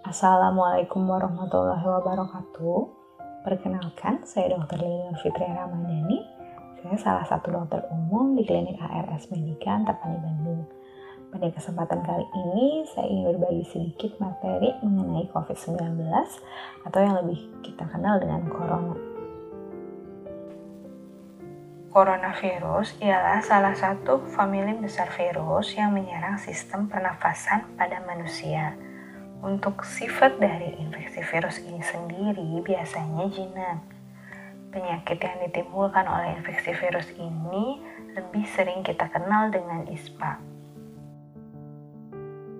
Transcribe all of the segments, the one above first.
Assalamualaikum warahmatullahi wabarakatuh. Perkenalkan, saya Dr. Lilian Fitri Ramadhani. Saya salah satu dokter umum di klinik ARS Medika Antapani Bandung. Pada kesempatan kali ini, saya ingin berbagi sedikit materi mengenai COVID-19 atau yang lebih kita kenal dengan corona. Coronavirus ialah salah satu famili besar virus yang menyerang sistem pernafasan pada manusia untuk sifat dari infeksi virus ini sendiri biasanya jinak. Penyakit yang ditimbulkan oleh infeksi virus ini lebih sering kita kenal dengan ISPA.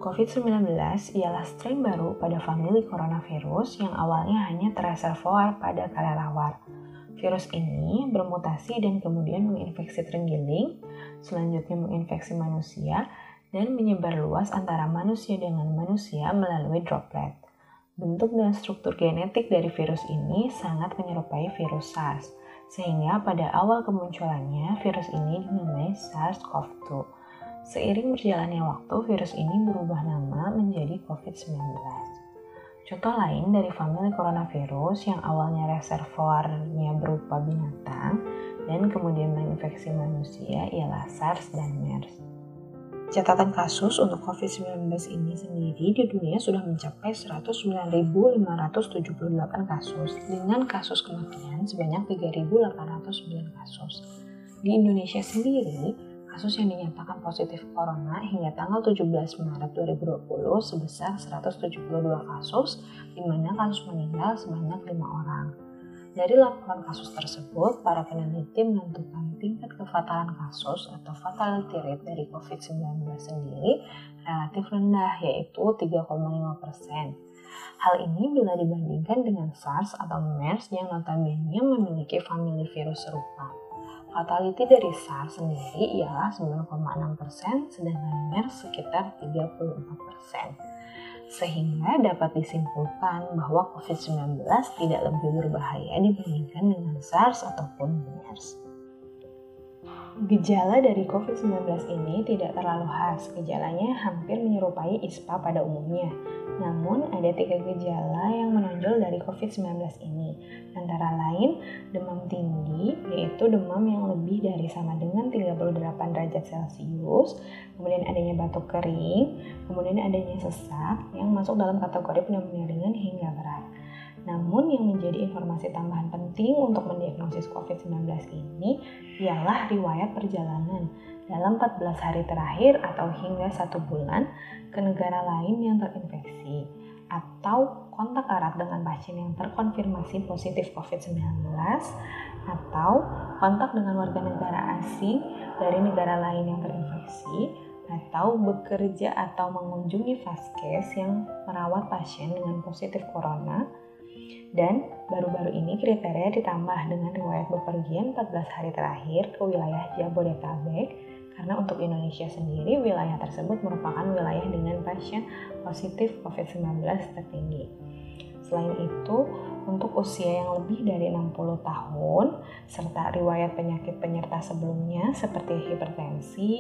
COVID-19 ialah strain baru pada famili coronavirus yang awalnya hanya terreservoir pada kelelawar. Virus ini bermutasi dan kemudian menginfeksi terenggiling, selanjutnya menginfeksi manusia, dan menyebar luas antara manusia dengan manusia melalui droplet. Bentuk dan struktur genetik dari virus ini sangat menyerupai virus SARS, sehingga pada awal kemunculannya virus ini dinamai SARS-CoV-2. Seiring berjalannya waktu, virus ini berubah nama menjadi COVID-19. Contoh lain dari famili coronavirus yang awalnya reservoirnya berupa binatang dan kemudian menginfeksi manusia ialah SARS dan MERS. Catatan kasus untuk COVID-19 ini sendiri di dunia sudah mencapai 109.578 kasus dengan kasus kematian sebanyak 3.809 kasus. Di Indonesia sendiri, kasus yang dinyatakan positif corona hingga tanggal 17 Maret 2020 sebesar 172 kasus, di mana kasus meninggal sebanyak 5 orang. Dari laporan kasus tersebut, para peneliti menentukan tingkat kefatalan kasus atau fatality rate dari COVID-19 sendiri relatif rendah, yaitu 3,5 persen. Hal ini bila dibandingkan dengan SARS atau MERS yang notabene memiliki famili virus serupa. Fatality dari SARS sendiri ialah 9,6 persen, sedangkan MERS sekitar 34 persen sehingga dapat disimpulkan bahwa COVID-19 tidak lebih berbahaya dibandingkan dengan SARS ataupun MERS. Gejala dari COVID-19 ini tidak terlalu khas. Gejalanya hampir menyerupai ISPA pada umumnya. Namun, ada tiga gejala yang menonjol dari COVID-19 ini. Antara lain, demam tinggi, yaitu demam yang lebih dari sama dengan 38 derajat Celcius, kemudian adanya batuk kering, kemudian adanya sesak yang masuk dalam kategori pneumonia ringan hingga berat. Namun yang menjadi informasi tambahan penting untuk mendiagnosis COVID-19 ini ialah riwayat perjalanan. Dalam 14 hari terakhir atau hingga satu bulan ke negara lain yang terinfeksi atau kontak erat dengan pasien yang terkonfirmasi positif COVID-19 atau kontak dengan warga negara asing dari negara lain yang terinfeksi atau bekerja atau mengunjungi vaskes yang merawat pasien dengan positif corona dan baru-baru ini kriteria ditambah dengan riwayat bepergian 14 hari terakhir ke wilayah Jabodetabek karena untuk Indonesia sendiri wilayah tersebut merupakan wilayah dengan pasien positif COVID-19 tertinggi. Selain itu, untuk usia yang lebih dari 60 tahun serta riwayat penyakit penyerta sebelumnya seperti hipertensi,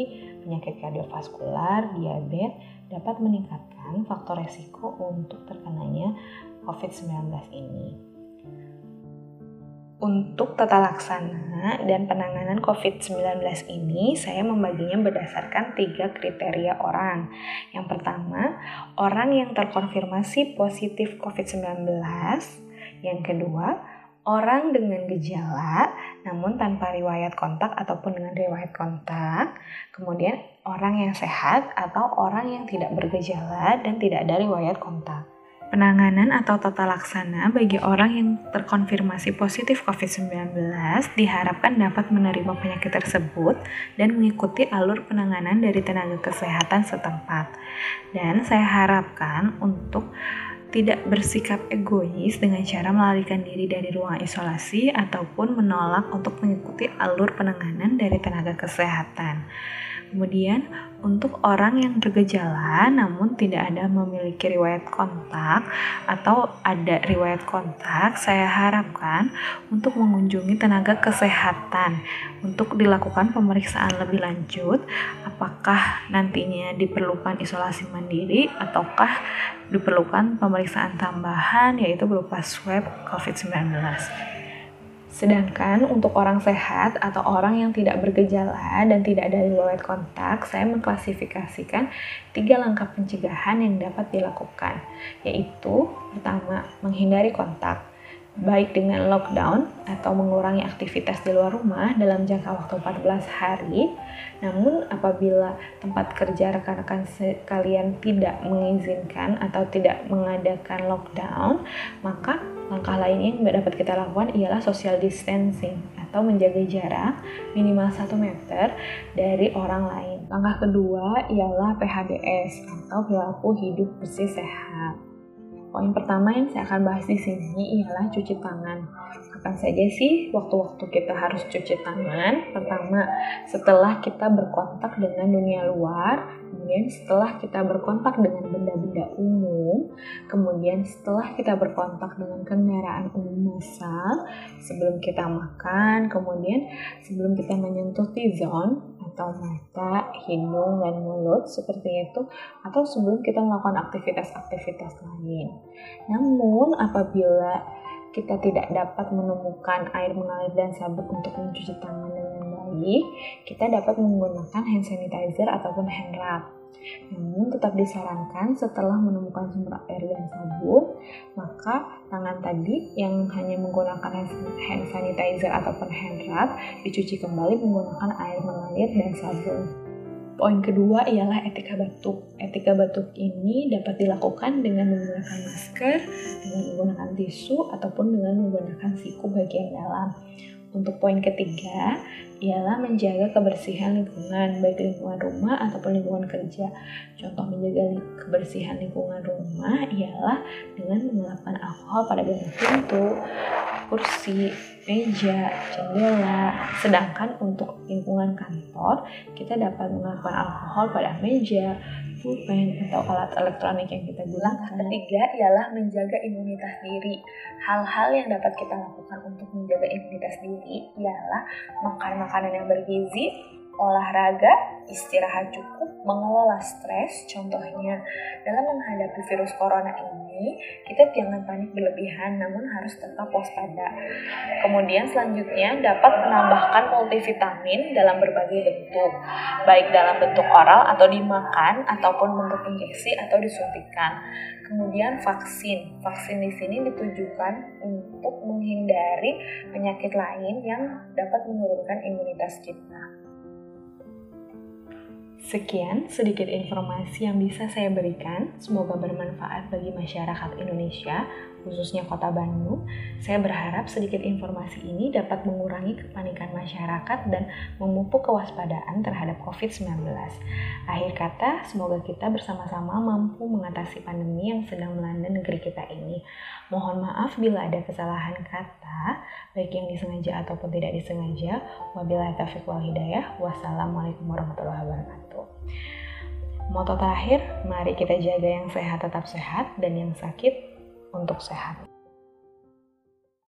penyakit kardiovaskular, diabetes dapat meningkatkan faktor resiko untuk terkenanya COVID-19 ini. Untuk tata laksana dan penanganan COVID-19 ini, saya membaginya berdasarkan tiga kriteria orang. Yang pertama, orang yang terkonfirmasi positif COVID-19. Yang kedua, orang dengan gejala namun tanpa riwayat kontak ataupun dengan riwayat kontak. Kemudian, orang yang sehat atau orang yang tidak bergejala dan tidak ada riwayat kontak. Penanganan atau tata laksana bagi orang yang terkonfirmasi positif COVID-19 diharapkan dapat menerima penyakit tersebut dan mengikuti alur penanganan dari tenaga kesehatan setempat. Dan saya harapkan untuk tidak bersikap egois dengan cara melarikan diri dari ruang isolasi ataupun menolak untuk mengikuti alur penanganan dari tenaga kesehatan. Kemudian untuk orang yang bergejala namun tidak ada memiliki riwayat kontak atau ada riwayat kontak, saya harapkan untuk mengunjungi tenaga kesehatan untuk dilakukan pemeriksaan lebih lanjut apakah nantinya diperlukan isolasi mandiri ataukah diperlukan pemeriksaan tambahan yaitu berupa swab COVID-19. Sedangkan untuk orang sehat atau orang yang tidak bergejala dan tidak ada riwayat kontak, saya mengklasifikasikan tiga langkah pencegahan yang dapat dilakukan, yaitu pertama, menghindari kontak baik dengan lockdown atau mengurangi aktivitas di luar rumah dalam jangka waktu 14 hari. Namun apabila tempat kerja rekan-rekan kalian tidak mengizinkan atau tidak mengadakan lockdown, maka langkah lainnya yang dapat kita lakukan ialah social distancing atau menjaga jarak minimal 1 meter dari orang lain. Langkah kedua ialah PHBS atau perilaku hidup bersih sehat. Poin pertama yang saya akan bahas di sini ialah cuci tangan. Kapan saja sih waktu-waktu kita harus cuci tangan? Pertama, setelah kita berkontak dengan dunia luar, kemudian setelah kita berkontak dengan benda-benda umum, kemudian setelah kita berkontak dengan kendaraan umum massal, sebelum kita makan, kemudian sebelum kita menyentuh T-zone, atau mata, hidung, dan mulut seperti itu atau sebelum kita melakukan aktivitas-aktivitas lain. Namun apabila kita tidak dapat menemukan air mengalir dan sabun untuk mencuci tangan kita dapat menggunakan hand sanitizer ataupun hand rub. Namun tetap disarankan setelah menemukan sumber air dan sabun, maka tangan tadi yang hanya menggunakan hand sanitizer ataupun hand rub dicuci kembali menggunakan air mengalir dan sabun. Poin kedua ialah etika batuk. Etika batuk ini dapat dilakukan dengan menggunakan masker, dengan menggunakan tisu, ataupun dengan menggunakan siku bagian dalam. Untuk poin ketiga, ialah menjaga kebersihan lingkungan, baik lingkungan rumah ataupun lingkungan kerja. Contoh menjaga kebersihan lingkungan rumah ialah dengan mengelapkan alkohol pada bangku pintu, kursi, meja, jendela. Sedangkan untuk lingkungan kantor, kita dapat mengelapkan alkohol pada meja, pulpen atau alat elektronik yang kita gunakan. Ketiga ialah menjaga imunitas diri. Hal-hal yang dapat kita lakukan untuk menjaga imunitas diri ialah makan makanan yang bergizi, olahraga, istirahat cukup, mengelola stres. Contohnya, dalam menghadapi virus corona ini, kita jangan panik berlebihan, namun harus tetap waspada. Kemudian selanjutnya dapat menambahkan multivitamin dalam berbagai bentuk, baik dalam bentuk oral atau dimakan, ataupun bentuk injeksi atau disuntikan. Kemudian vaksin. Vaksin di sini ditujukan untuk menghindari penyakit lain yang dapat menurunkan imunitas kita. Sekian sedikit informasi yang bisa saya berikan. Semoga bermanfaat bagi masyarakat Indonesia, khususnya Kota Bandung. Saya berharap sedikit informasi ini dapat mengurangi kepanikan masyarakat dan memupuk kewaspadaan terhadap COVID-19. Akhir kata, semoga kita bersama-sama mampu mengatasi pandemi yang sedang melanda negeri kita ini. Mohon maaf bila ada kesalahan kata, baik yang disengaja ataupun tidak disengaja. Wabillahi taufiq wal hidayah. Wassalamualaikum warahmatullahi wabarakatuh. Moto terakhir, mari kita jaga yang sehat tetap sehat dan yang sakit untuk sehat.